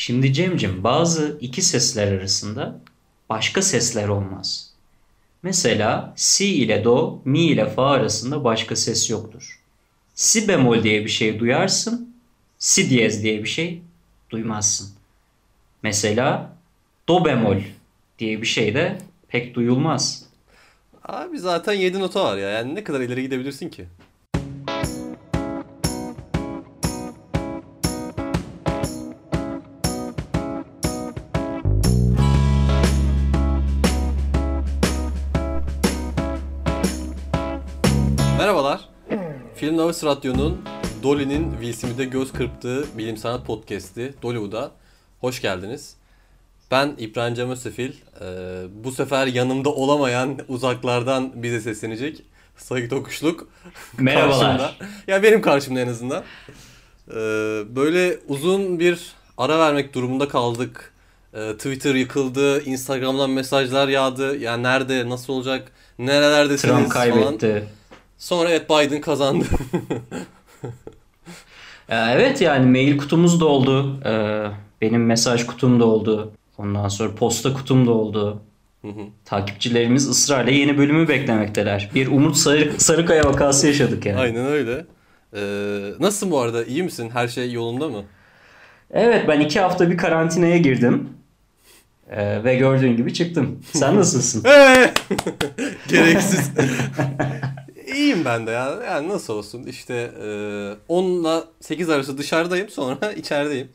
Şimdi Cemcim bazı iki sesler arasında başka sesler olmaz. Mesela si ile do, mi ile fa arasında başka ses yoktur. Si bemol diye bir şey duyarsın, si diyez diye bir şey duymazsın. Mesela do bemol diye bir şey de pek duyulmaz. Abi zaten 7 nota var ya. Yani ne kadar ileri gidebilirsin ki? Novus Radyo'nun Dolly'nin Will Smith'e göz kırptığı bilim sanat podcast'i Dollywood'a hoş geldiniz. Ben İbrahim Cem Özsefil. Ee, bu sefer yanımda olamayan uzaklardan bize seslenecek Sayit Okuşluk. Merhabalar. karşımda. Ya benim karşımda en azından. Ee, böyle uzun bir ara vermek durumunda kaldık. Ee, Twitter yıkıldı, Instagram'dan mesajlar yağdı. Yani nerede, nasıl olacak, nerelerdesiniz Trump falan. Sonra evet Biden kazandı. Evet yani mail kutumuz da oldu. Ee, benim mesaj kutum da oldu. Ondan sonra posta kutum da oldu. Takipçilerimiz ısrarla yeni bölümü beklemekteler. Bir Umut Sarı, Sarıkaya vakası yaşadık yani. Aynen öyle. Ee, nasılsın bu arada? İyi misin? Her şey yolunda mı? Evet ben iki hafta bir karantinaya girdim. Ee, ve gördüğün gibi çıktım. Sen nasılsın? Gereksiz. İyiyim ben de ya. Yani nasıl olsun? İşte e, 10 ile 8 arası dışarıdayım. Sonra içerideyim.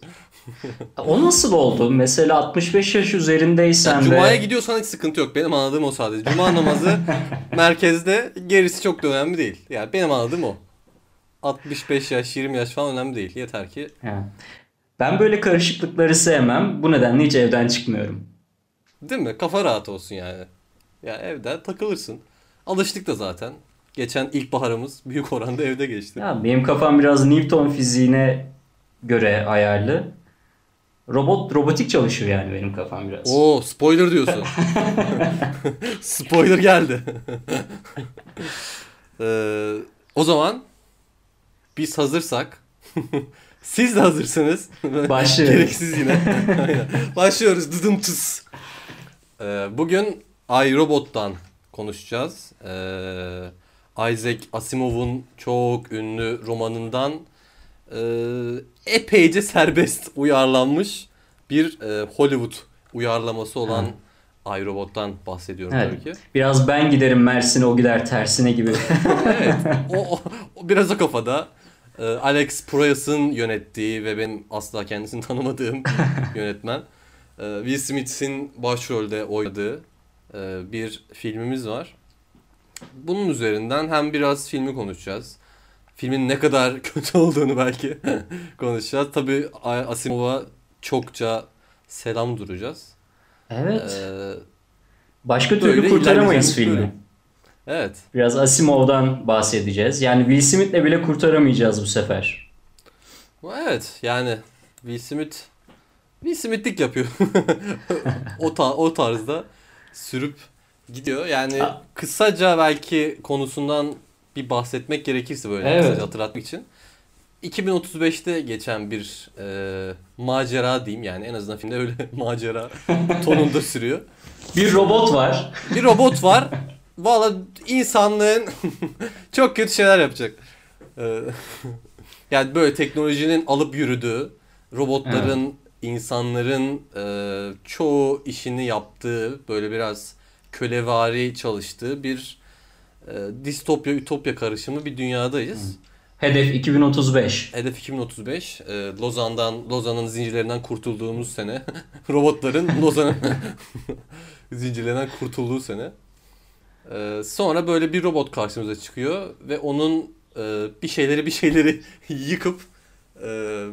o nasıl oldu? Mesela 65 yaş üzerindeysen Yani ve... Cuma'ya gidiyorsan hiç sıkıntı yok. Benim anladığım o sadece. Cuma namazı merkezde gerisi çok da önemli değil. Yani benim anladığım o. 65 yaş, 20 yaş falan önemli değil. Yeter ki. Ben böyle karışıklıkları sevmem. Bu nedenle hiç evden çıkmıyorum. Değil mi? Kafa rahat olsun yani. Ya evde takılırsın. Alıştık da zaten. Geçen ilkbaharımız büyük oranda evde geçti. Ya benim kafam biraz Newton fiziğine göre ayarlı. Robot robotik çalışıyor yani benim kafam biraz. Oo spoiler diyorsun. spoiler geldi. Ee, o zaman biz hazırsak siz de hazırsanız Başlıyoruz. gereksiz yine. Başlıyoruz. Dıdım tıs. Ee, bugün iRobot'tan konuşacağız. Ee, Isaac Asimov'un çok ünlü romanından e, epeyce serbest uyarlanmış bir e, Hollywood uyarlaması olan iRobot'tan bahsediyorum Evet. tabii ki. Biraz ben giderim Mersin'e o gider tersine gibi. evet. O, o, o biraz o kafada. Ee, Alex Proyas'ın yönettiği ve benim asla kendisini tanımadığım yönetmen. Ee, Will Smith'in başrolde oynadığı e, bir filmimiz var. Bunun üzerinden hem biraz filmi konuşacağız. Filmin ne kadar kötü olduğunu belki konuşacağız. Tabii Asimov'a çokça selam duracağız. evet. Ee, Başka böyle türlü kurtaramayız filmi. bölüm. evet. Biraz Asimov'dan bahsedeceğiz. Yani Will Smith'le bile kurtaramayacağız bu sefer. Evet yani Will Smith Will Smith'lik yapıyor. o, ta- o tarzda sürüp gidiyor. Yani A- kısaca belki konusundan bir bahsetmek gerekirse böyle Evet. kısaca hatırlatmak için. 2035'te geçen bir e, macera diyeyim yani en azından filmde öyle macera tonunda sürüyor. Bir robot var. Bir robot var. Valla insanlığın çok kötü şeyler yapacak. Ee, yani böyle teknolojinin alıp yürüdüğü, robotların, insanların e, çoğu işini yaptığı, böyle biraz kölevari çalıştığı bir e, distopya, ütopya karışımı bir dünyadayız. Hedef 2035. Hedef 2035. E, Lozan'dan, Lozan'ın zincirlerinden kurtulduğumuz sene. Robotların Lozan'ın zincirlerinden kurtulduğu sene. E, sonra böyle bir robot karşımıza çıkıyor ve onun e, bir şeyleri bir şeyleri yıkıp e,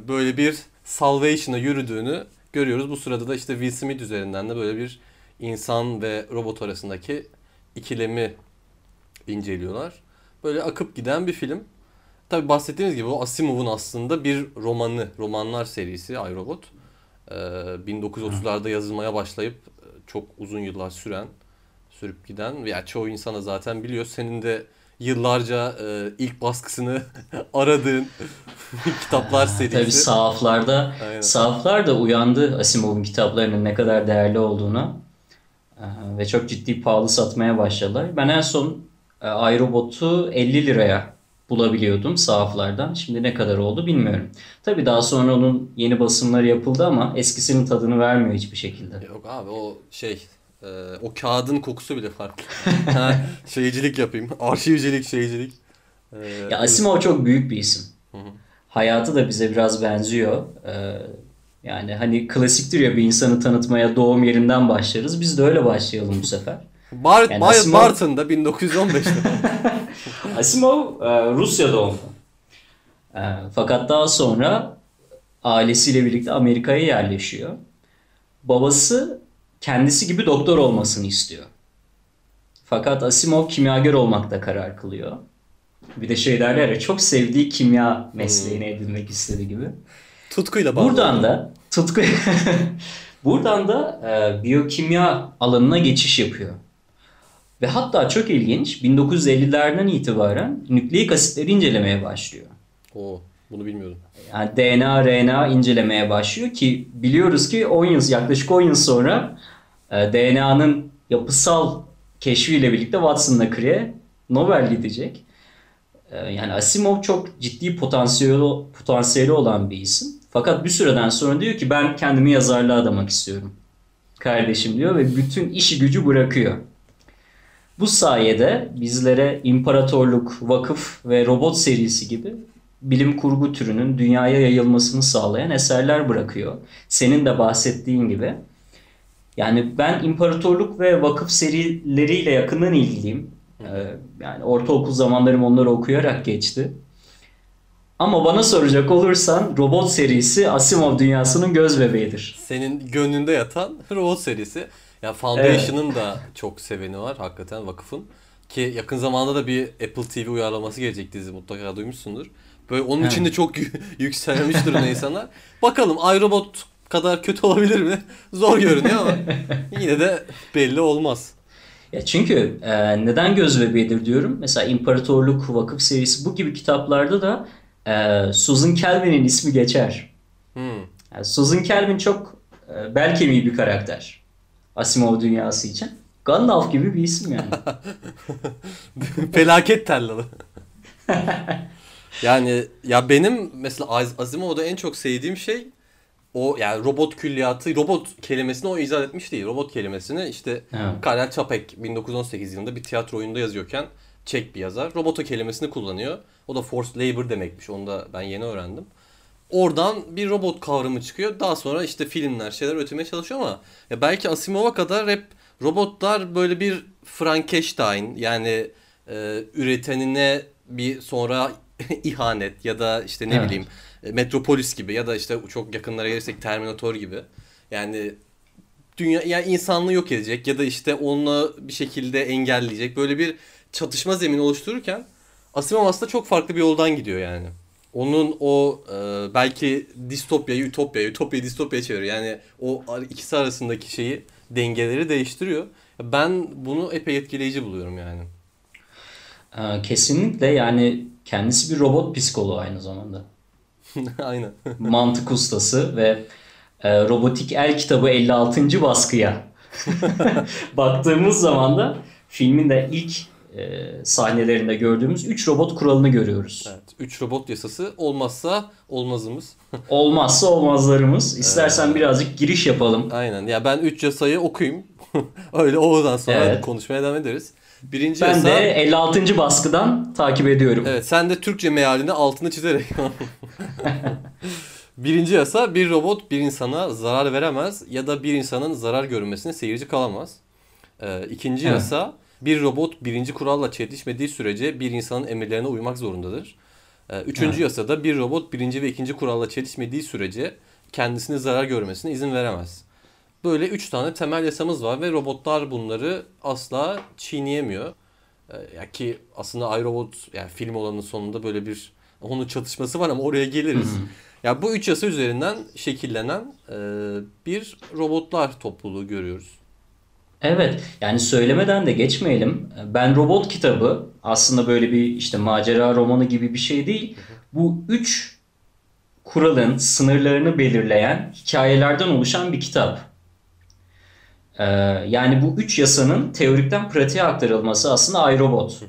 böyle bir salvation'a yürüdüğünü görüyoruz. Bu sırada da işte Will Smith üzerinden de böyle bir insan ve robot arasındaki ikilemi inceliyorlar. Böyle akıp giden bir film. Tabi bahsettiğimiz gibi o Asimov'un aslında bir romanı, romanlar serisi iRobot. Ee, 1930'larda yazılmaya başlayıp e, çok uzun yıllar süren, sürüp giden. Ya çoğu insana zaten biliyor. Senin de yıllarca e, ilk baskısını aradığın kitaplar serisi. Tabii sahaflarda, Aynen. sahaflar da uyandı Asimov'un kitaplarının ne kadar değerli olduğuna. Ve çok ciddi pahalı satmaya başladılar. Ben en son e, iRobot'u 50 liraya bulabiliyordum sahaflardan. Şimdi ne kadar oldu bilmiyorum. Tabii daha sonra onun yeni basımları yapıldı ama eskisinin tadını vermiyor hiçbir şekilde. Yok abi o şey e, o kağıdın kokusu bile farklı. şeycilik yapayım. Arşivcilik, şeycilik. E, Ya Asimov çok büyük bir isim. Hı hı. Hayatı da bize biraz benziyor. Ee, yani hani klasiktir ya bir insanı tanıtmaya doğum yerinden başlarız. Biz de öyle başlayalım bu sefer. Bar Yani Bar- Asimov- Bartın'da 1915'te. Asimov e, Rusya doğumlu. E, fakat daha sonra ailesiyle birlikte Amerika'ya yerleşiyor. Babası kendisi gibi doktor olmasını istiyor. Fakat Asimov kimyager olmakta karar kılıyor. Bir de şey derler ya çok sevdiği kimya mesleğini edinmek istedi gibi. Tutkuyla bağlı. Buradan da tutku buradan da e, biyokimya alanına geçiş yapıyor. Ve hatta çok ilginç 1950'lerden itibaren nükleik asitleri incelemeye başlıyor. Oo, bunu bilmiyordum. Yani DNA, RNA incelemeye başlıyor ki biliyoruz ki 10 yıl yaklaşık 10 yıl sonra e, DNA'nın yapısal keşfiyle birlikte Watson'la Crick'e Nobel gidecek. E, Yani Asimov çok ciddi potansiyeli, potansiyeli olan bir isim. Fakat bir süreden sonra diyor ki ben kendimi yazarlığa adamak istiyorum. Kardeşim diyor ve bütün işi gücü bırakıyor. Bu sayede bizlere İmparatorluk, Vakıf ve Robot serisi gibi bilim kurgu türünün dünyaya yayılmasını sağlayan eserler bırakıyor. Senin de bahsettiğin gibi. Yani ben İmparatorluk ve Vakıf serileriyle yakından ilgiliyim. Ee, yani ortaokul zamanlarım onları okuyarak geçti. Ama bana soracak olursan Robot serisi Asimov dünyasının göz bebeğidir. Senin gönlünde yatan Robot serisi. Ya Foundation'ın da çok seveni var hakikaten vakıfın. Ki yakın zamanda da bir Apple TV uyarlaması gelecek dizi mutlaka duymuşsundur. Böyle onun için de çok yü- yükselmiş durumda insanlar. Bakalım iRobot kadar kötü olabilir mi? Zor görünüyor ama yine de belli olmaz. Ya çünkü e, neden göz bebeğidir diyorum. Mesela İmparatorluk, Vakıf serisi bu gibi kitaplarda da e, Susan Calvin'in ismi geçer. Hmm. Yani Susan Calvin çok e, bel kemiği bir karakter. Asimov dünyası için. Gandalf gibi bir isim yani. Felaket tellalı. yani ya benim mesela Asimov'da en çok sevdiğim şey o yani robot külliyatı, robot kelimesini o icat etmiş değil. Robot kelimesini işte Evet. Karel Čapek 1918 yılında bir tiyatro oyununda yazıyorken Çek bir yazar. Robota kelimesini kullanıyor. O da forced labor demekmiş. Onu da ben yeni öğrendim. Oradan bir robot kavramı çıkıyor. Daha sonra işte filmler, şeyler üretmeye çalışıyor ama ya belki Asimov'a kadar hep robotlar böyle bir Frankenstein yani e, üretenine bir sonra ihanet ya da işte ne Evet. bileyim e, Metropolis gibi ya da işte çok yakınlara gelirsek Terminator gibi. Yani dünya yani insanlığı yok edecek ya da işte onunla bir şekilde engelleyecek böyle bir çatışma zemini oluştururken Asimov aslında çok farklı bir yoldan gidiyor yani. Onun o e, belki distopyayı ütopyaya, ütopyayı distopyaya çeviriyor. Yani o ikisi arasındaki şeyi dengeleri değiştiriyor. Ben bunu epey etkileyici buluyorum yani. E, kesinlikle yani kendisi bir robot psikoloğu aynı zamanda. Aynen. Mantık ustası ve e, Robotik El kitabı 56. baskıya baktığımız zaman da filmin de ilk e, sahnelerinde gördüğümüz 3 robot kuralını görüyoruz. Evet. 3 robot yasası olmazsa olmazımız. Olmazsa olmazlarımız. İstersen birazcık giriş yapalım. Aynen. Ya ben 3 yasayı okuyayım. Öyle oradan sonra Evet. konuşmaya devam ederiz. Birinci Ben yasa... de 56. baskıdan takip ediyorum. Evet sen de Türkçe mealini altını çizerek. Birinci yasa bir robot bir insana zarar veremez ya da bir insanın zarar görmesine seyirci kalamaz. Ee, ikinci Evet. yasa bir robot birinci kuralla çelişmediği sürece bir insanın emirlerine uymak zorundadır. Ee, üçüncü Evet. yasada bir robot birinci ve ikinci kuralla çelişmediği sürece kendisine zarar görmesine izin veremez. Böyle üç tane temel yasamız var ve robotlar bunları asla çiğneyemiyor. Ee, ya ki aslında iRobot yani film olanın sonunda böyle bir onun çatışması var ama oraya geliriz. Ya bu üç yasa üzerinden şekillenen e, bir robotlar topluluğu görüyoruz. Evet yani söylemeden de geçmeyelim. Ben Robot kitabı aslında böyle bir işte macera romanı gibi bir şey değil. Bu üç kuralın sınırlarını belirleyen hikayelerden oluşan bir kitap. Ee, yani bu üç yasanın teorikten pratiğe aktarılması aslında iRobot.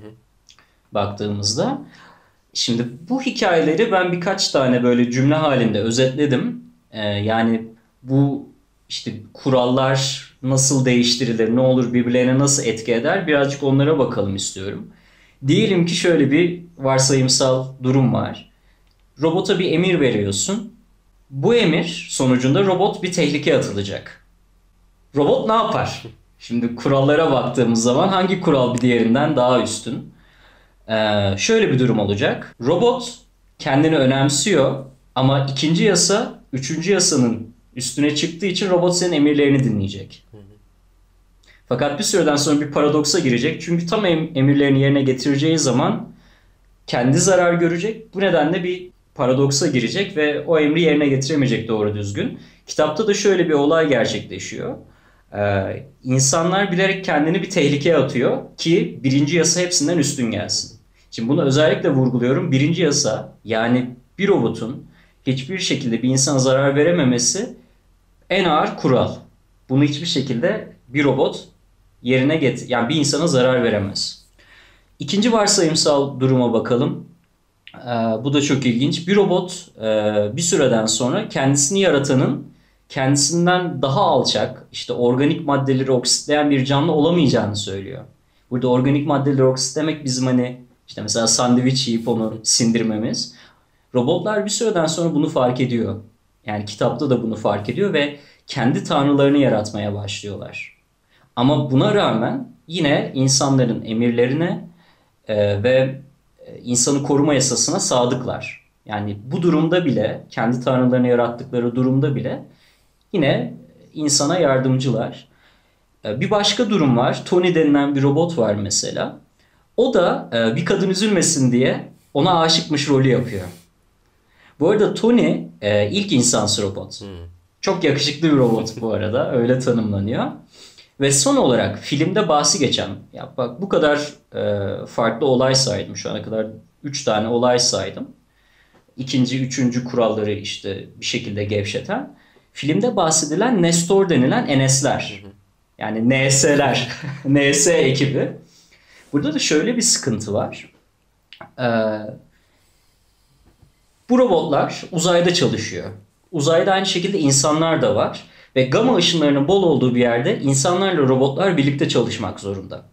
Baktığımızda. Şimdi bu hikayeleri ben birkaç tane böyle cümle halinde özetledim. Ee, yani bu işte kurallar nasıl değiştirilir, ne olur birbirlerine nasıl etki eder birazcık onlara bakalım istiyorum. Diyelim ki şöyle bir varsayımsal durum var. Robota bir emir veriyorsun. Bu emir sonucunda robot bir tehlike atılacak. Robot ne yapar? Şimdi kurallara baktığımız zaman hangi kural bir diğerinden daha üstün? Ee, şöyle bir durum olacak. Robot kendini önemsiyor ama ikinci yasa üçüncü yasanın üstüne çıktığı için robot senin emirlerini dinleyecek. Fakat bir süreden sonra bir paradoksa girecek. Çünkü tam emirlerini yerine getireceği zaman kendi zarar görecek. Bu nedenle bir paradoksa girecek ve o emri yerine getiremeyecek doğru düzgün. Kitapta da şöyle bir olay gerçekleşiyor. Ee, insanlar bilerek kendini bir tehlikeye atıyor ki birinci yasa hepsinden üstün gelsin. Şimdi bunu özellikle vurguluyorum. Birinci yasa yani bir robotun hiçbir şekilde bir insana zarar verememesi en ağır kural. Bunu hiçbir şekilde bir robot yerine get yani bir insana zarar veremez. İkinci varsayımsal duruma bakalım. Ee, bu da çok ilginç. Bir robot e, bir süreden sonra kendisini yaratanın kendisinden daha alçak, işte organik maddeleri oksitleyen bir canlı olamayacağını söylüyor. Burada organik maddeleri oksitlemek bizim hani işte mesela sandviç yiyip onu sindirmemiz. Robotlar bir süreden sonra bunu fark ediyor. Yani kitapta da bunu fark ediyor ve kendi tanrılarını yaratmaya başlıyorlar. Ama buna rağmen yine insanların emirlerine e, ve e, insanı koruma yasasına sadıklar. Yani bu durumda bile, kendi tanrılarını yarattıkları durumda bile yine insana yardımcılar. E, bir başka durum var. Tony denilen bir robot var mesela. O da e, bir kadın üzülmesin diye ona aşıkmış rolü yapıyor. Bu arada Tony e, ilk insansı robot. Hmm. Çok yakışıklı bir robot bu arada. Öyle tanımlanıyor. Ve son olarak filmde bahsi geçen, ya bak bu kadar e, farklı olay saydım şu ana kadar 3 tane olay saydım. İkinci, üçüncü kuralları işte bir şekilde gevşeten. Filmde bahsedilen Nestor denilen Enesler. Yani NS'ler. NS ekibi. Burada da şöyle bir sıkıntı var. Ee, bu robotlar uzayda çalışıyor. Uzayda aynı şekilde insanlar da var. Ve gama ışınlarının bol olduğu bir yerde insanlarla robotlar birlikte çalışmak zorunda.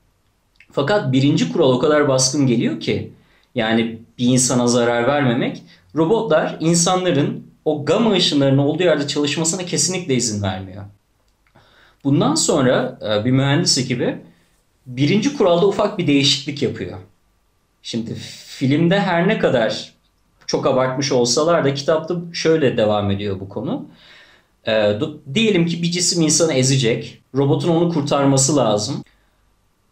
Fakat birinci kural o kadar baskın geliyor ki yani bir insana zarar vermemek. Robotlar insanların o gama ışınlarının olduğu yerde çalışmasına kesinlikle izin vermiyor. Bundan sonra e, bir mühendis ekibi birinci kuralda ufak bir değişiklik yapıyor. Şimdi filmde her ne kadar çok abartmış olsalar da kitapta şöyle devam ediyor bu konu. E, diyelim ki bir cisim insanı ezecek. Robotun onu kurtarması lazım.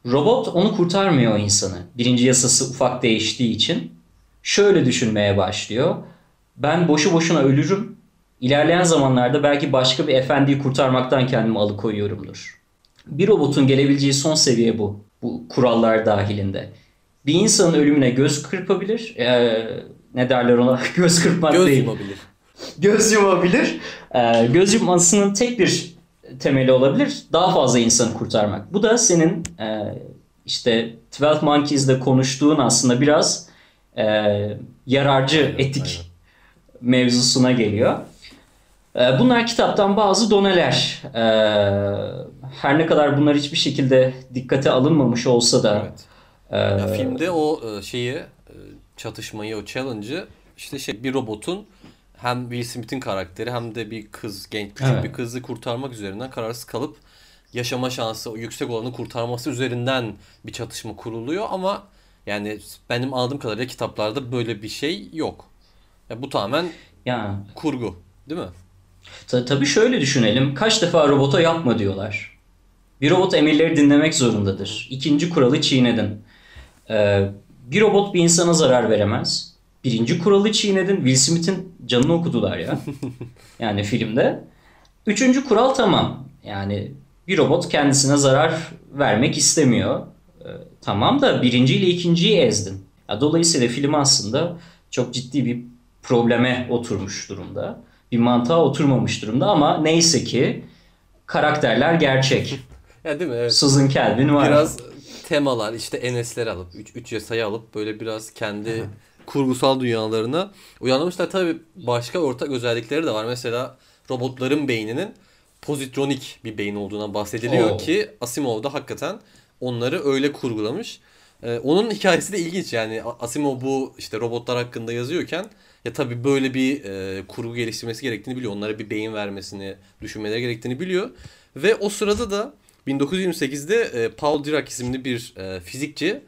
Robot onu kurtarmıyor insanı. Birinci yasası ufak değiştiği için. Şöyle düşünmeye başlıyor. Ben boşu boşuna ölürüm. İlerleyen zamanlarda belki başka bir efendiyi kurtarmaktan kendimi alıkoyuyorumdur. Bir robotun gelebileceği son seviye bu. Bu kurallar dahilinde. Bir insanın ölümüne göz kırpabilir. Ee, ne derler ona? göz kırpmak göz değil. Yumabilir. Göz yumabilir. Ee, göz yummasının tek bir temeli olabilir. Daha fazla insanı kurtarmak. Bu da senin e, işte 12 Monkeys'de konuştuğun aslında biraz e, yararcı aynen, etik aynen. mevzusuna geliyor. E, bunlar kitaptan bazı doneler. E, her ne kadar bunlar hiçbir şekilde dikkate alınmamış olsa da. Evet. E, ya filmde o e, şeyi çatışmayı, o challenge'ı işte şey bir robotun hem Will Smith'in karakteri hem de bir kız, genç küçük evet. bir kızı kurtarmak üzerinden kararsız kalıp yaşama şansı yüksek olanı kurtarması üzerinden bir çatışma kuruluyor ama yani benim aldığım kadarıyla kitaplarda böyle bir şey yok. Ya bu tamamen ya. kurgu, değil mi? Ta tabii şöyle düşünelim. Kaç defa robota yapma diyorlar. Bir robot emirleri dinlemek zorundadır. İkinci kuralı çiğnedin. Ee, bir robot bir insana zarar veremez. Birinci kuralı çiğnedin. Will Smith'in canını okudular ya. yani filmde. Üçüncü kural tamam. Yani Bir robot kendisine zarar vermek istemiyor. E, tamam da birinci ile ikinciyi ezdin. Ya, dolayısıyla film aslında çok ciddi bir probleme oturmuş durumda. Bir mantığa oturmamış durumda ama neyse ki karakterler gerçek. ya değil mi? Evet. Susan Calvin var. Biraz temalar işte Enes'ler alıp 3 3 yasayı alıp böyle biraz kendi kurgusal dünyalarına uyarlamışlar. Tabii başka ortak özellikleri de var. Mesela robotların beyninin pozitronik bir beyin olduğuna bahsediliyor Oo. ki Asimov da hakikaten onları öyle kurgulamış. Ee, onun hikayesi de ilginç yani Asimov bu işte robotlar hakkında yazıyorken ya tabii böyle bir e, kurgu geliştirmesi gerektiğini biliyor. Onlara bir beyin vermesini, düşünmeleri gerektiğini biliyor. Ve o sırada da 1928'de e, Paul Dirac isimli bir e, fizikçi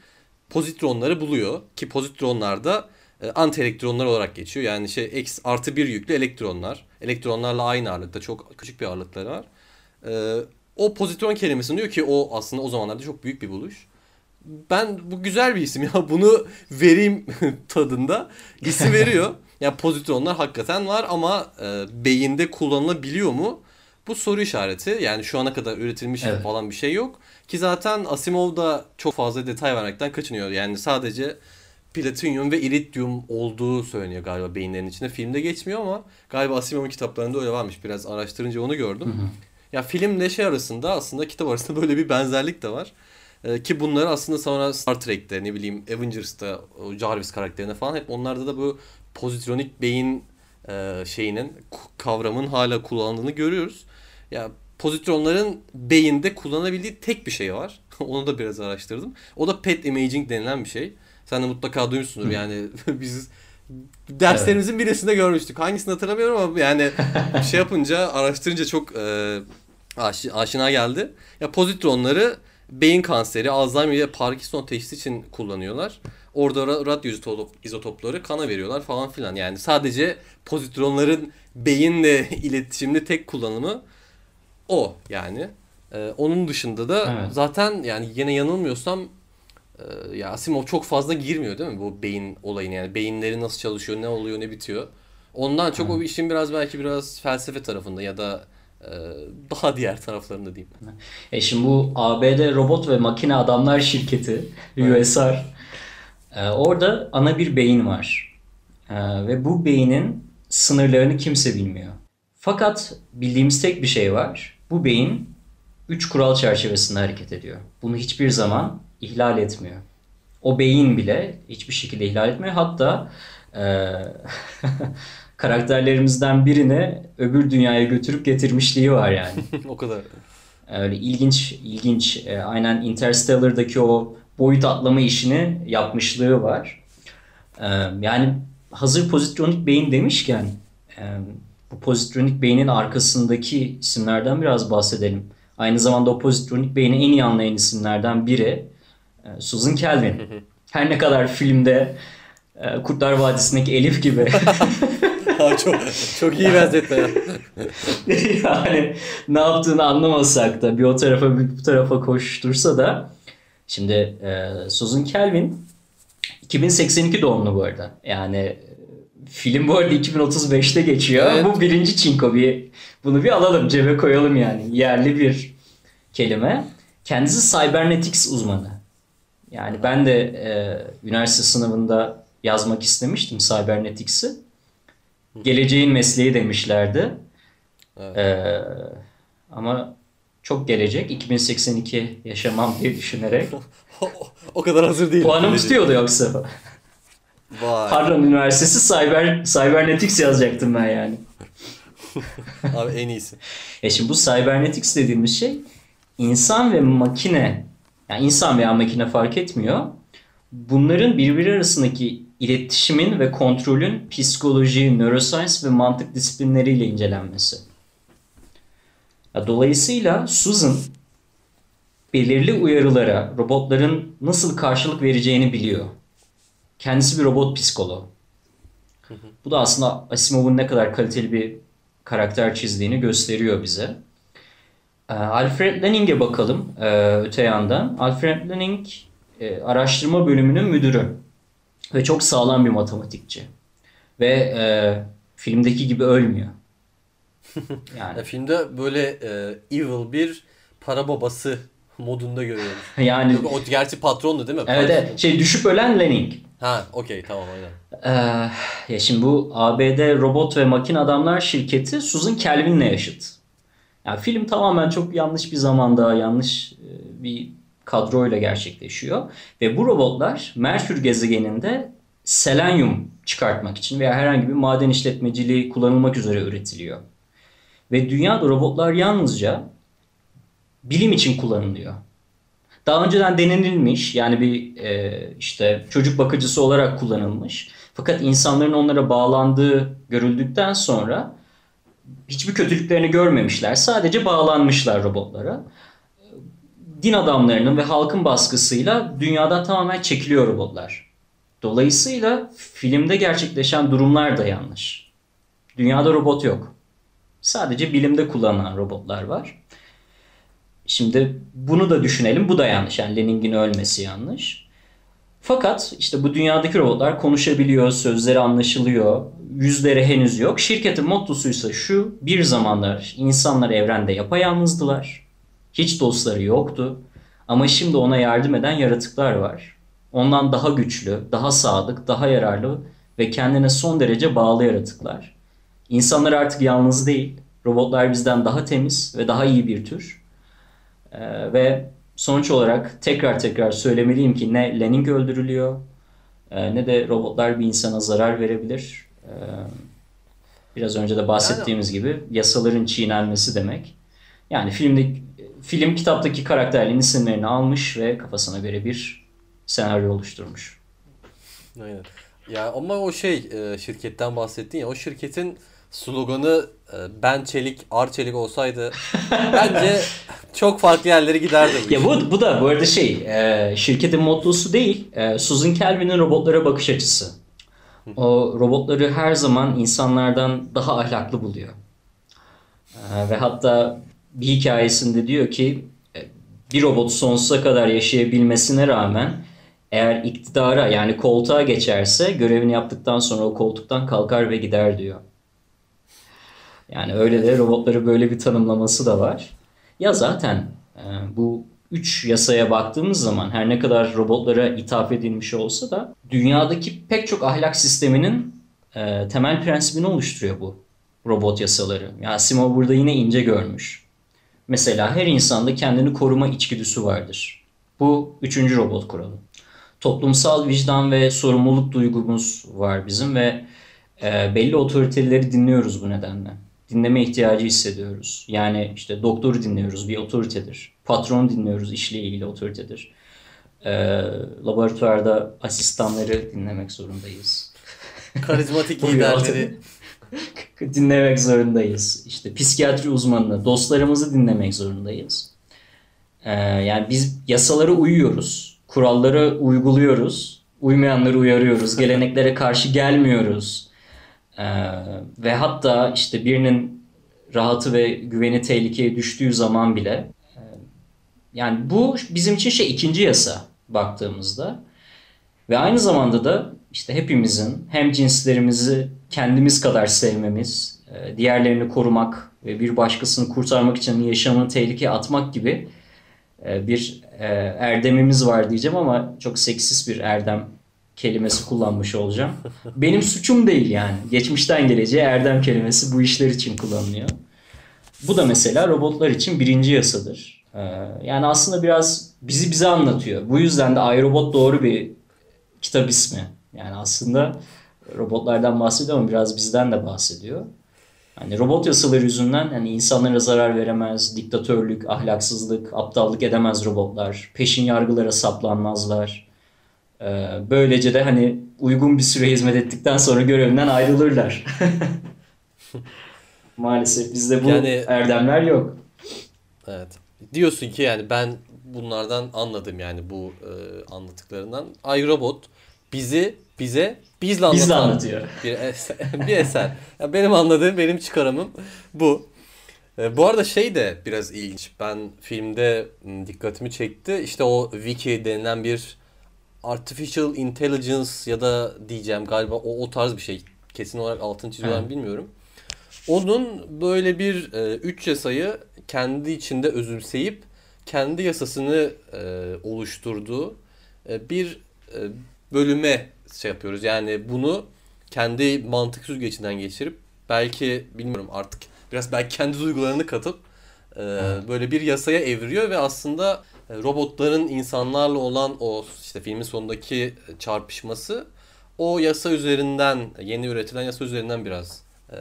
pozitronları buluyor. Ki pozitronlar da e, antielektronlar olarak geçiyor. Yani şey x artı bir yüklü elektronlar. Elektronlarla aynı ağırlıkta çok küçük bir ağırlıkları var. E, o pozitron kelimesini diyor ki o aslında o zamanlarda çok büyük bir buluş. Ben bu güzel bir isim ya bunu vereyim tadında isim veriyor. Ya yani pozitronlar hakikaten var ama e, beyinde kullanılabiliyor mu? Bu soru işareti. Yani şu ana kadar üretilmiş Evet. falan bir şey yok. Ki zaten Asimov da çok fazla detay vermekten kaçınıyor. Yani sadece platinyum ve iridyum olduğu söyleniyor galiba beyinlerin içinde. Filmde geçmiyor ama galiba Asimov'un kitaplarında öyle varmış. Biraz araştırınca onu gördüm. Ya filmle şey arasında aslında kitap arasında böyle bir benzerlik de var. Ee, ki bunları aslında sonra Star Trek'te ne bileyim Avengers'ta o Jarvis karakterine falan hep onlarda da bu pozitronik beyin e, şeyinin kavramın hala kullanıldığını görüyoruz. Ya pozitronların beyinde kullanabildiği tek bir şey var. Onu da biraz araştırdım. O da PET imaging denilen bir şey. Sen de mutlaka duymuşsundur yani biz derslerimizin birisinde görmüştük. Hangisini hatırlamıyorum ama yani şey yapınca araştırınca çok e, aşi- aşina geldi. Ya pozitronları beyin kanseri, Alzheimer ve Parkinson teşhisi için kullanıyorlar. Orada ra- radyo izotop- izotopları kana veriyorlar falan filan. Yani sadece pozitronların beyinle iletişimde tek kullanımı o yani. Ee, onun dışında da Evet. zaten yani yine yanılmıyorsam e, ya Asimov çok fazla girmiyor değil mi bu beyin olayını yani beyinleri nasıl çalışıyor, ne oluyor, ne bitiyor. Ondan çok o işin biraz belki biraz felsefe tarafında ya da e, daha diğer taraflarında diyeyim. E şimdi bu ABD Robot ve Makine Adamlar Şirketi, USR, e, orada ana bir beyin var. E, ve bu beynin sınırlarını kimse bilmiyor. Fakat bildiğimiz tek bir şey var. Bu beyin üç kural çerçevesinde hareket ediyor. Bunu hiçbir zaman ihlal etmiyor. O beyin bile hiçbir şekilde ihlal etmiyor. Hatta e, karakterlerimizden birini öbür dünyaya götürüp getirmişliği var yani. o kadar. Öyle ilginç ilginç e, aynen Interstellar'daki o boyut atlama işini yapmışlığı var. E, yani hazır pozitronik beyin demişken e, bu pozitronik beynin arkasındaki isimlerden biraz bahsedelim. Aynı zamanda o pozitronik beyni en iyi anlayan isimlerden biri e, Susan Calvin. Her ne kadar filmde e, Kurtlar Vadisi'ndeki Elif gibi çok çok iyi benzetme ya. yani ne yaptığını anlamasak da bir o tarafa bir bu tarafa koştursa da şimdi e, Susan Calvin 2082 doğumlu bu arada. Yani film bu arada 2035'te geçiyor. Evet. Bu birinci çinko bir bunu bir alalım cebe koyalım yani. Yerli bir kelime. Kendisi cybernetics uzmanı. Yani ben de e, üniversite sınavında yazmak istemiştim cybernetics'i. Geleceğin mesleği demişlerdi. Evet. Ee, ama çok gelecek. 2082 yaşamam diye düşünerek. o kadar hazır değil. Puanım tutuyordu yoksa. Vay. Harvard Üniversitesi Cyber, Cybernetics yazacaktım ben yani. Abi en iyisi. E şimdi bu Cybernetics dediğimiz şey insan ve makine yani insan veya makine fark etmiyor. Bunların birbiri arasındaki iletişimin ve kontrolün psikoloji, neuroscience ve mantık disiplinleriyle incelenmesi. Dolayısıyla Susan belirli uyarılara robotların nasıl karşılık vereceğini biliyor. Kendisi bir robot psikoloğu. Bu da aslında Asimov'un ne kadar kaliteli bir karakter çizdiğini gösteriyor bize. Ee, Alfred Lenning'e bakalım ee, öte yandan. Alfred Lenning e, araştırma bölümünün müdürü ve çok sağlam bir matematikçi. Ve e, filmdeki gibi ölmüyor. Ya Yani filmde böyle e, evil bir para babası modunda görüyoruz. Yani O gerçi patrondu değil mi? evet, evet şey düşüp ölen Lenin. Ha okey tamam aynen. Ee, ya şimdi bu ABD Robot ve Makine Adamlar şirketi Susan Calvin'le yaşıt. Yani film tamamen çok yanlış bir zamanda, yanlış e, bir kadroyla gerçekleşiyor. Ve bu robotlar Merkür gezegeninde selenyum çıkartmak için veya herhangi bir maden işletmeciliği kullanılmak üzere üretiliyor. Ve dünyada robotlar yalnızca bilim için kullanılıyor. Daha önceden denenilmiş yani bir e, işte çocuk bakıcısı olarak kullanılmış. Fakat insanların onlara bağlandığı görüldükten sonra hiçbir kötülüklerini görmemişler. Sadece bağlanmışlar robotlara. Din adamlarının ve halkın baskısıyla dünyadan tamamen çekiliyor robotlar. Dolayısıyla filmde gerçekleşen durumlar da yanlış. Dünyada robot yok. Sadece bilimde kullanılan robotlar var. Şimdi bunu da düşünelim. Bu da yanlış. Yani Lenin'in ölmesi yanlış. Fakat işte bu dünyadaki robotlar konuşabiliyor, sözleri anlaşılıyor, yüzleri henüz yok. Şirketin mottosuysa şu, bir zamanlar insanlar evrende yapayalnızdılar. Hiç dostları yoktu. Ama şimdi ona yardım eden yaratıklar var. Ondan daha güçlü, daha sadık, daha yararlı ve kendine son derece bağlı yaratıklar. İnsanlar artık yalnız değil. Robotlar bizden daha temiz ve daha iyi bir tür. Ee, ve sonuç olarak tekrar tekrar söylemeliyim ki ne Lenin öldürülüyor e, ne de robotlar bir insana zarar verebilir. Ee, biraz önce de bahsettiğimiz gibi yasaların çiğnenmesi demek. Yani filmde film kitaptaki karakterlerin isimlerini almış ve kafasına göre bir senaryo oluşturmuş. Aynen. Ya ama o şey e, şirketten bahsettin ya o şirketin sloganı e, ben çelik ar çelik olsaydı bence çok farklı yerlere giderdi. Bu ya bu, bu da bu arada şey e, şirketin mottosu değil e, Susan Calvin'in robotlara bakış açısı. O robotları her zaman insanlardan daha ahlaklı buluyor. E, ve hatta bir hikayesinde diyor ki bir robot sonsuza kadar yaşayabilmesine rağmen eğer iktidara yani koltuğa geçerse görevini yaptıktan sonra o koltuktan kalkar ve gider diyor. Yani öyle de robotları böyle bir tanımlaması da var. Ya zaten e, bu üç yasaya baktığımız zaman her ne kadar robotlara ithaf edilmiş olsa da dünyadaki pek çok ahlak sisteminin e, temel prensibini oluşturuyor bu robot yasaları. Yani Asimov burada yine ince görmüş. Mesela her insanda kendini koruma içgüdüsü vardır. Bu üçüncü robot kuralı. Toplumsal vicdan ve sorumluluk duygumuz var bizim ve e, belli otoriteleri dinliyoruz bu nedenle dinleme ihtiyacı hissediyoruz. Yani işte doktoru dinliyoruz bir otoritedir. Patron dinliyoruz işle ilgili otoritedir. E, laboratuvarda asistanları dinlemek zorundayız. Karizmatik liderleri dinlemek zorundayız. İşte psikiyatri uzmanını, dostlarımızı dinlemek zorundayız. Ee, yani biz yasalara uyuyoruz. Kuralları uyguluyoruz. Uymayanları uyarıyoruz. Geleneklere karşı gelmiyoruz. Ee, ve hatta işte birinin rahatı ve güveni tehlikeye düştüğü zaman bile e, yani bu bizim için şey ikinci yasa baktığımızda. Ve aynı zamanda da işte hepimizin hem cinslerimizi kendimiz kadar sevmemiz, e, diğerlerini korumak ve bir başkasını kurtarmak için yaşamını tehlikeye atmak gibi e, bir erdemimiz var diyeceğim ama çok seksist bir erdem kelimesi kullanmış olacağım. Benim suçum değil yani. Geçmişten geleceğe erdem kelimesi bu işler için kullanılıyor. Bu da mesela robotlar için birinci yasadır. Ee, yani aslında biraz bizi bize anlatıyor. Bu yüzden de iRobot doğru bir kitap ismi. Yani aslında robotlardan bahsediyor ama biraz bizden de bahsediyor. Hani robot yasaları yüzünden yani insanlara zarar veremez, diktatörlük, ahlaksızlık, aptallık edemez robotlar. Peşin yargılara saplanmazlar. Ee, böylece de hani uygun bir süre hizmet ettikten sonra görevinden ayrılırlar. Maalesef bizde bu yani, erdemler yok. Evet. Diyorsun ki yani ben bunlardan anladım yani bu e, anlattıklarından. iRobot bizi bize bizle anlatan bizle anlatıyor. bir eser. bir eser. Yani benim anladığım, benim çıkarımım bu. E, bu arada şey de biraz ilginç. Ben filmde dikkatimi çekti. İşte o wiki denilen bir artificial intelligence ya da diyeceğim galiba o, o tarz bir şey. Kesin olarak altını çiziyorum bilmiyorum. Onun böyle bir e, üç yasayı kendi içinde özümseyip kendi yasasını e, oluşturduğu e, bir e, bölüme şey yapıyoruz. Yani bunu kendi mantık süzgecinden geçirip belki bilmiyorum artık biraz belki kendi duygularını katıp e, böyle bir yasaya eviriyor ve aslında robotların insanlarla olan o işte filmin sonundaki çarpışması o yasa üzerinden yeni üretilen yasa üzerinden biraz e,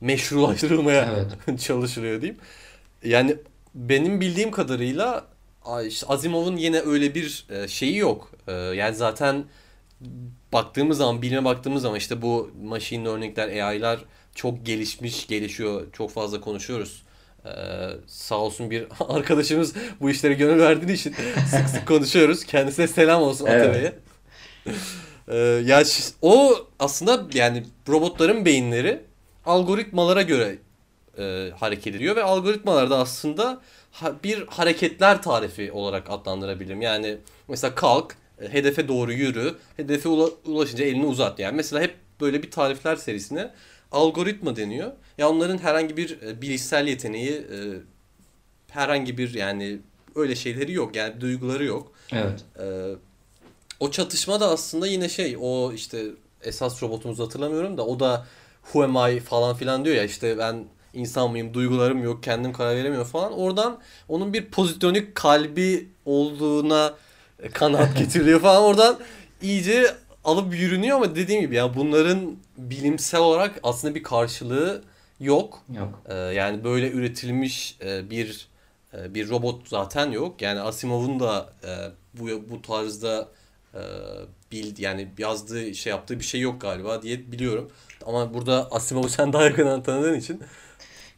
meşrulaştırılmaya evet. çalışılıyor diyeyim. Yani benim bildiğim kadarıyla işte Asimov'un yine öyle bir e, şeyi yok. E, yani zaten baktığımız zaman, bilime baktığımız zaman işte bu machine learning'ler, AI'lar çok gelişmiş, gelişiyor. Çok fazla konuşuyoruz. Ee, sağ olsun bir arkadaşımız bu işlere gönül verdiği için sık sık konuşuyoruz. Kendisine selam olsun evet. Atabey'e. Ee, ya o aslında yani robotların beyinleri algoritmalara göre e, hareket ediyor ve algoritmalar da aslında bir hareketler tarifi olarak adlandırabilirim. Yani mesela kalk, e, hedefe doğru yürü, hedefe ulaşınca elini uzat. Yani mesela hep böyle bir tarifler serisine algoritma deniyor. Ya onların herhangi bir e, bilişsel yeteneği, e, herhangi bir yani öyle şeyleri yok. Yani duyguları yok. Evet. o çatışma da aslında yine şey o işte esas robotumuzu hatırlamıyorum da o da who am I falan filan diyor ya işte ben insan mıyım, duygularım yok, kendim karar veremiyorum falan. Oradan onun bir pozitonik kalbi olduğuna kanaat getiriliyor falan. Oradan iyice alıp yürünüyor ama dediğim gibi ya bunların bilimsel olarak aslında bir karşılığı yok. Yok. Ee, yani böyle üretilmiş e, bir e, bir robot zaten yok. Yani Asimov'un da e, bu bu tarzda e, bil yani yazdığı şey yaptığı bir şey yok galiba diye biliyorum. Ama burada Asimov'u sen daha yakından tanıdığın için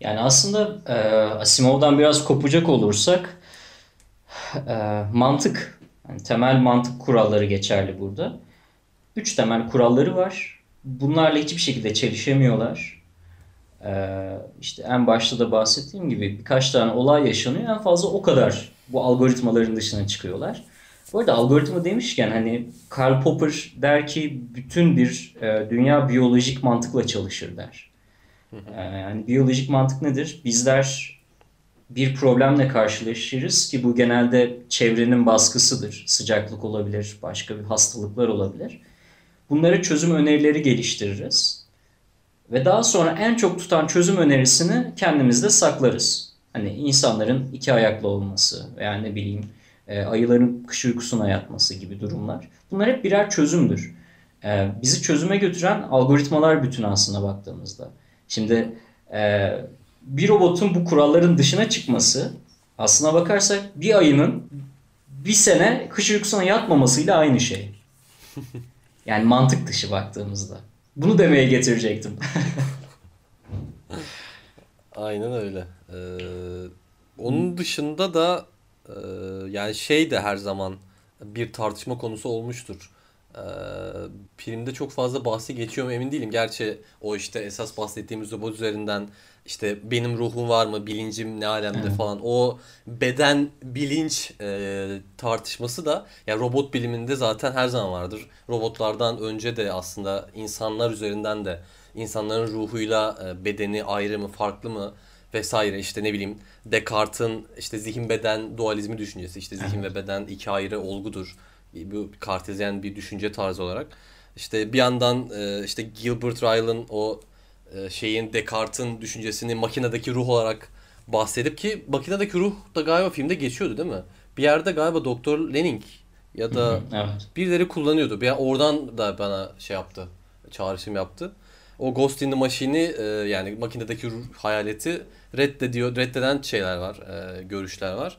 yani aslında e, Asimov'dan biraz kopacak olursak e, mantık, yani temel mantık kuralları geçerli burada. Üç temel kuralları var. Bunlarla hiçbir şekilde çelişemiyorlar. Ee, işte en başta da bahsettiğim gibi birkaç tane olay yaşanıyor. En fazla o kadar bu algoritmaların dışına çıkıyorlar. Bu arada algoritma demişken hani Karl Popper der ki bütün bir e, dünya biyolojik mantıkla çalışır der. Ee, yani biyolojik mantık nedir? Bizler bir problemle karşılaşırız ki bu genelde çevrenin baskısıdır. Sıcaklık olabilir, başka bir hastalıklar olabilir. Bunları çözüm önerileri geliştiririz. Ve daha sonra en çok tutan çözüm önerisini kendimizde saklarız. Hani insanların iki ayaklı olması veya ne bileyim e, ayıların kış uykusuna yatması gibi durumlar. Bunlar hep birer çözümdür. E, bizi çözüme götüren algoritmalar bütün aslında baktığımızda. Şimdi e, bir robotun bu kuralların dışına çıkması aslına bakarsak bir ayının bir sene kış uykusuna yatmamasıyla aynı şey. Yani mantık dışı baktığımızda. Bunu demeye getirecektim. Aynen öyle. Ee, onun dışında da e, yani şey de her zaman bir tartışma konusu olmuştur. Ee, filmde çok fazla bahsi geçiyor mu emin değilim. Gerçi o işte esas bahsettiğimiz robot üzerinden işte benim ruhum var mı, bilincim ne alemde evet. falan. O beden bilinç e, tartışması da ya robot biliminde zaten her zaman vardır. Robotlardan önce de aslında insanlar üzerinden de insanların ruhuyla e, bedeni ayrı mı, farklı mı vesaire işte ne bileyim Descartes'in işte zihin beden dualizmi düşüncesi işte zihin evet. ve beden iki ayrı olgudur bu kartezyen bir düşünce tarzı olarak. İşte bir yandan e, işte Gilbert Ryle'ın o e, şeyin Descartes'in düşüncesini makinedeki ruh olarak bahsedip ki makinedeki ruh da galiba filmde geçiyordu değil mi? Bir yerde galiba Doktor Lenning ya da evet. birileri kullanıyordu. Bir oradan da bana şey yaptı. Çağrışım yaptı. O Ghost in the Machine'i e, yani makinedeki ruh, hayaleti reddediyor, reddeden şeyler var, e, görüşler var.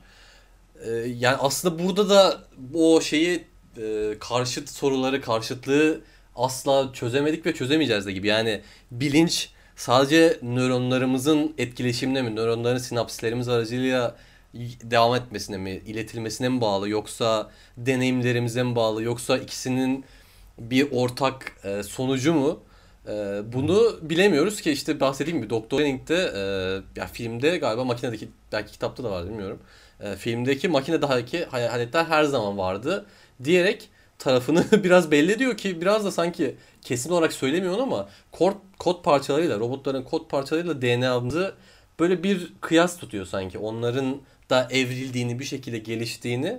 Yani aslında burada da o şeyi e, karşıt soruları, karşıtlığı asla çözemedik ve çözemeyeceğiz de gibi. Yani bilinç sadece nöronlarımızın etkileşimine mi, nöronların sinapslerimiz aracılığıyla devam etmesine mi, iletilmesine mi bağlı yoksa deneyimlerimize mi bağlı yoksa ikisinin bir ortak e, sonucu mu? E, bunu bilemiyoruz ki işte bahsettiğim gibi Doktor Lenning'de e, ya filmde galiba makinedeki belki kitapta da var bilmiyorum e, filmdeki makinedeki hayaletler her zaman vardı diyerek tarafını biraz belli ediyor ki biraz da sanki kesin olarak söylemiyor ama kod, kod parçalarıyla robotların kod parçalarıyla DNA'mızı böyle bir kıyas tutuyor sanki. Onların da evrildiğini, bir şekilde geliştiğini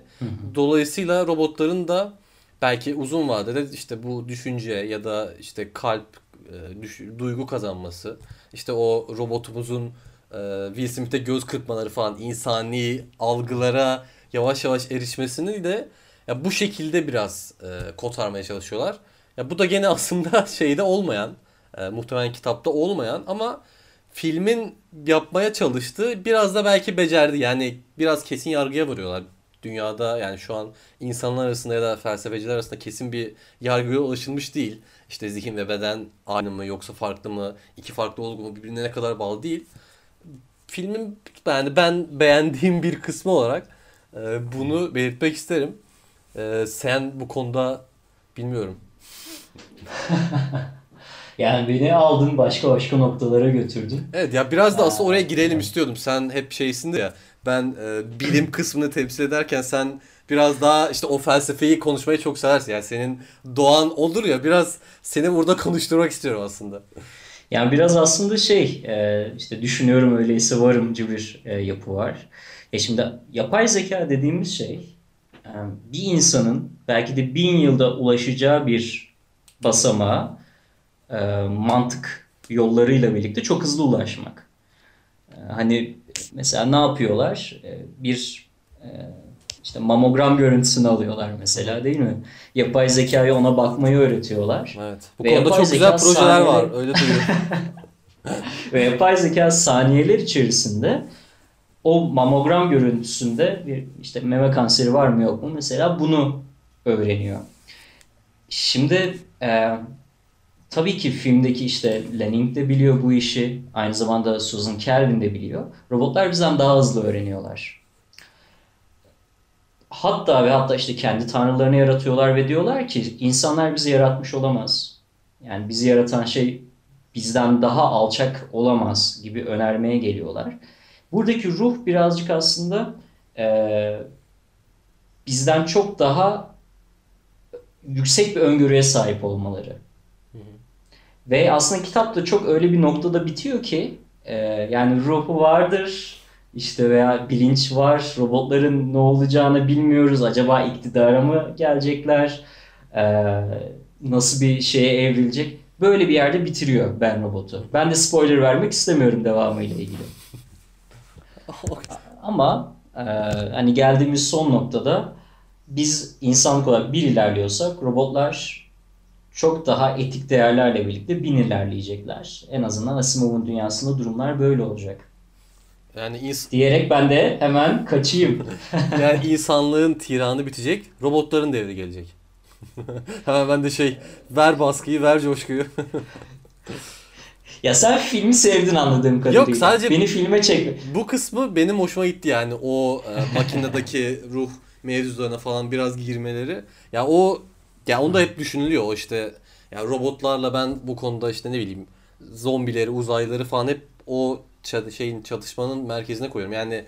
dolayısıyla robotların da belki uzun vadede işte bu düşünce ya da işte kalp e, düş- duygu kazanması işte o robotumuzun e, Will Smith'e göz kırpmaları falan insani algılara yavaş yavaş erişmesini de ya bu şekilde biraz e, kotarmaya çalışıyorlar. Ya bu da gene aslında şeyde olmayan, e, muhtemelen kitapta olmayan ama filmin yapmaya çalıştığı biraz da belki becerdi. Yani biraz kesin yargıya varıyorlar. Dünyada yani şu an insanlar arasında ya da felsefeciler arasında kesin bir yargıya ulaşılmış değil. İşte zihin ve beden aynı mı yoksa farklı mı? iki farklı olgu mu birbirine ne kadar bağlı değil. Filmin yani ben beğendiğim bir kısmı olarak e, bunu belirtmek isterim. E, sen bu konuda bilmiyorum. Yani beni aldın başka başka noktalara götürdün. Evet ya biraz da aslında oraya girelim istiyordum. Sen hep şeysin de ya. Ben e, bilim kısmını temsil ederken sen biraz daha işte o felsefeyi konuşmayı çok seversin. Yani senin doğan olur ya biraz seni burada konuşturmak istiyorum aslında. Yani biraz aslında şey e, işte düşünüyorum öyleyse varımcı bir e, yapı var. E şimdi yapay zeka dediğimiz şey bir insanın belki de bin yılda ulaşacağı bir basamağa e, mantık yollarıyla birlikte çok hızlı ulaşmak. E, hani mesela ne yapıyorlar? E, bir işte mamogram görüntüsünü alıyorlar mesela değil mi? Yapay zekaya ona bakmayı öğretiyorlar. Evet. Bu Ve konuda çok güzel projeler var. saniyeleri- Öyle duyuyorum. Ve yapay zeka saniyeler içerisinde o mamogram görüntüsünde bir işte meme kanseri var mı yok mu mesela bunu öğreniyor. Şimdi e, tabii ki filmdeki işte Lanning de biliyor bu işi. Aynı zamanda Susan Calvin de biliyor. Robotlar bizden daha hızlı öğreniyorlar. Hatta ve hatta işte kendi tanrılarını yaratıyorlar ve diyorlar ki insanlar bizi yaratmış olamaz. Yani bizi yaratan şey bizden daha alçak olamaz gibi önermeye geliyorlar. Buradaki ruh birazcık aslında e, bizden çok daha yüksek bir öngörüye sahip olmaları. Ve aslında kitap da çok öyle bir noktada bitiyor ki e, yani ruhu vardır işte veya bilinç var robotların ne olacağını bilmiyoruz acaba iktidara mı gelecekler E, nasıl bir şeye evrilecek böyle bir yerde bitiriyor Ben Robot'u. Ben de spoiler vermek istemiyorum devamıyla ilgili. Ama e, hani geldiğimiz son noktada biz insanlık olarak bir ilerliyorsak robotlar çok daha etik değerlerle birlikte bin ilerleyecekler. En azından Asimov'un dünyasında durumlar böyle olacak. Yani, ins- Diyerek ben de hemen kaçayım. yani insanlığın tiranı bitecek, robotların devri gelecek. Hemen ben de şey, ver baskıyı, ver coşkuyu. Ya sen filmi sevdin anladığım kadarıyla. Yok, sadece- Beni filme çekme. Bu kısmı benim hoşuma gitti yani o e, makinedeki ruh mevzularına falan biraz girmeleri. Ya o ya onda hep düşünülüyor o işte ya robotlarla ben bu konuda işte ne bileyim zombileri, uzaylıları falan hep o şeyin çatışmanın merkezine koyuyorum. Yani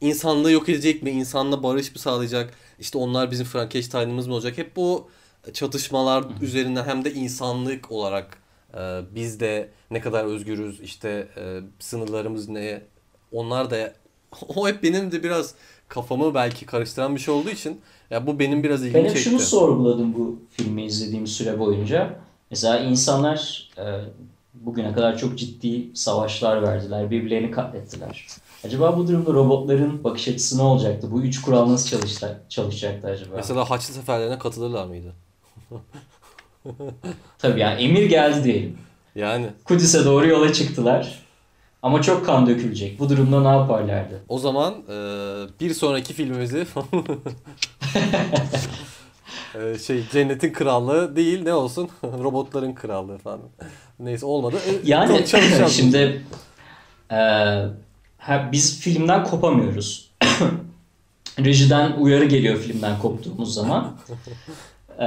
insanlığı yok edecek mi? İnsanla barış mı sağlayacak? İşte onlar bizim Frankenstein'ımız mı olacak? Hep bu çatışmalar üzerinden hem de insanlık olarak e, biz de ne kadar özgürüz işte e, sınırlarımız ne onlar da o hep benim de biraz kafamı belki karıştıran bir şey olduğu için ya bu benim biraz ilgimi Ben çekti. şunu sorguladım bu filmi izlediğim süre boyunca. Mesela insanlar e, bugüne kadar çok ciddi savaşlar verdiler, birbirlerini katlettiler. Acaba bu durumda robotların bakış açısı ne olacaktı? Bu üç kural nasıl çalıştı, çalışacaktı acaba? Mesela Haçlı seferlerine katılırlar mıydı? Tabii yani emir geldi diyelim. Yani Kudüs'e doğru yola çıktılar. Ama çok kan dökülecek. Bu durumda ne yaparlardı? o zaman e, bir sonraki filmimizi e, şey cennetin krallığı değil ne olsun robotların krallığı falan. Neyse olmadı. E, Yani şimdi e, ha, biz filmden kopamıyoruz. Rejiden uyarı geliyor filmden koptuğumuz zaman. E,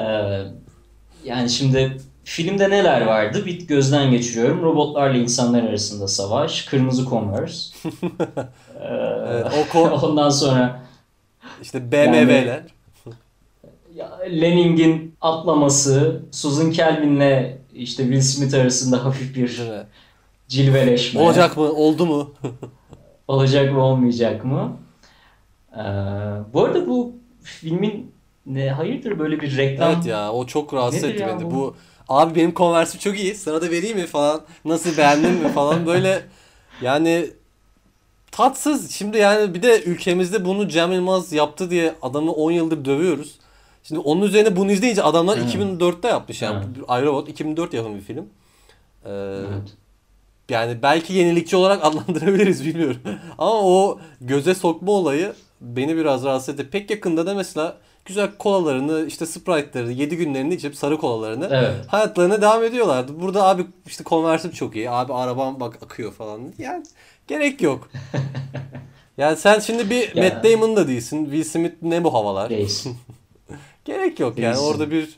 yani şimdi filmde neler vardı? Bir gözden geçiriyorum. Robotlarla insanlar arasında savaş. Kırmızı Converse. E, Evet, o ko- ondan sonra işte BMW'ler. ya, Lenning'in atlaması, Susan Calvin'le işte Will Smith arasında hafif bir mi? cilveleşme. Olacak mı? Oldu mu? Olacak mı olmayacak mı? Ee, bu arada bu filmin ne hayırdır böyle bir reklam Evet ya o çok rahatsız Nedir etti beni bu? Bu abi benim konversim çok iyi. Sana da vereyim mi falan. Nasıl beğendin mi falan böyle yani tatsız. Şimdi yani bir de ülkemizde bunu Cem Yılmaz yaptı diye adamı 10 yıldır dövüyoruz. Şimdi onun üzerine bunu izleyince adamlar Evet. 2004'te yapmış yani. Evet. iRobot 2004 yapımı bir film. Ee, Evet. yani belki yenilikçi olarak adlandırabiliriz bilmiyorum. Ama o göze sokma olayı beni biraz rahatsız etti. Pek yakında da mesela güzel kolalarını işte Sprite'ları 7 günlerini içip sarı kolalarını Evet. hayatlarına devam ediyorlardı. Burada abi işte Converse'im çok iyi. Abi arabam bak akıyor falan. Yani gerek yok. yani sen şimdi bir Ya. Matt Damon da değilsin. Will Smith ne bu havalar? Değilsin. Gerek yok yani Değilsin. orada bir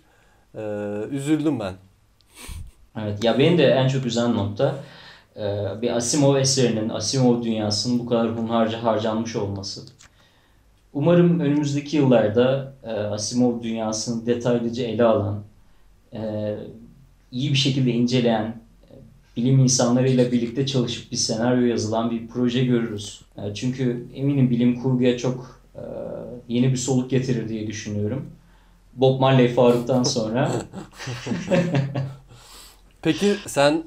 e, üzüldüm ben. Evet ya beni de en çok üzen nokta e, bir Asimov eserinin, Asimov dünyasının bu kadar hunharca harcanmış olması. Umarım önümüzdeki yıllarda e, Asimov dünyasını detaylıca ele alan, e, iyi bir şekilde inceleyen, e, bilim insanlarıyla birlikte çalışıp bir senaryo yazılan bir proje görürüz. E, çünkü eminim bilim kurguya çok e, yeni bir soluk getirir diye düşünüyorum. Bob Marley Faruk'tan sonra Peki sen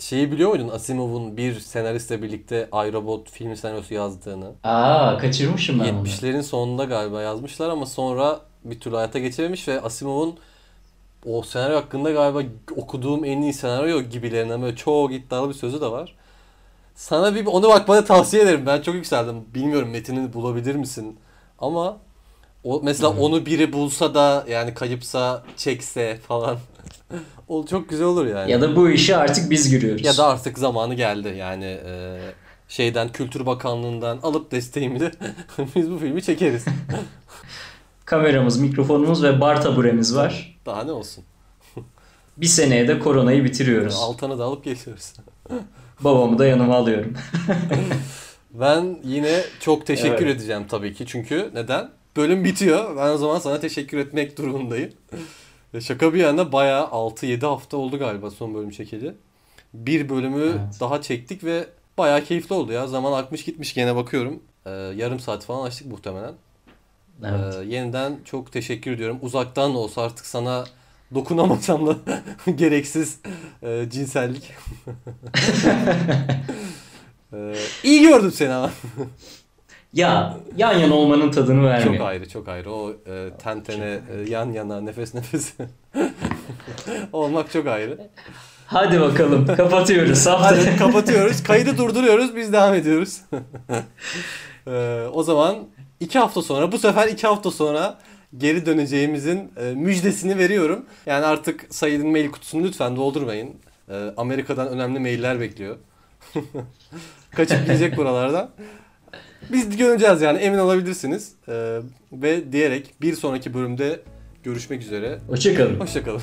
şeyi biliyor muydun Asimov'un bir senaristle birlikte iRobot film senaryosu yazdığını? Aa kaçırmışım ben onu. 70'lerin sonunda galiba yazmışlar ama sonra bir türlü hayata geçirememiş ve Asimov'un o senaryo hakkında galiba okuduğum en iyi senaryo gibilerinden böyle çok iddialı bir sözü de var. Sana bir onu bakmanı tavsiye ederim. Ben çok yükseldim. Bilmiyorum metnini bulabilir misin? Ama o mesela Hı. onu biri bulsa da yani kayıpsa çekse falan. O çok güzel olur yani. Ya da bu işi artık biz görüyoruz. Ya da artık zamanı geldi. Yani e, şeyden Kültür Bakanlığı'ndan alıp desteğimizi biz bu filmi çekeriz. Kameramız, mikrofonumuz ve bar taburemiz var. Daha ne olsun. Bir seneye de koronayı bitiriyoruz. Altanı da alıp geçiyoruz. Babamı da yanıma alıyorum. Ben yine çok teşekkür Evet. edeceğim tabii ki. Çünkü neden? Bölüm bitiyor. Ben o zaman sana teşekkür etmek durumundayım. Ve Şaka bir yana bayağı 6-7 hafta oldu galiba son bölüm çekeli. Bir bölümü Evet. daha çektik ve bayağı keyifli oldu ya. Zaman akmış gitmiş gene bakıyorum. Ee, yarım saat falan açtık muhtemelen. Evet. Ee, yeniden çok teşekkür ediyorum. Uzaktan da olsa artık sana dokunamasam da gereksiz e, cinsellik. ee, iyi gördüm seni ama. Ya yan yana olmanın tadını vermiyor. Çok ayrı çok ayrı. O e, ten tene e, yan yana nefes nefese olmak çok ayrı. Hadi bakalım kapatıyoruz. Hadi kapatıyoruz. Kaydı durduruyoruz. Biz devam ediyoruz. Ee, o zaman iki hafta sonra bu sefer iki hafta sonra geri döneceğimizin e, müjdesini veriyorum. Yani artık Said'in mail kutusunu lütfen doldurmayın. Ee, Amerika'dan önemli mailler bekliyor. Kaçıp gidecek buralardan. Biz göreceğiz yani emin olabilirsiniz. Ee, ve diyerek bir sonraki bölümde görüşmek üzere. Hoşçakalın. Hoşçakalın.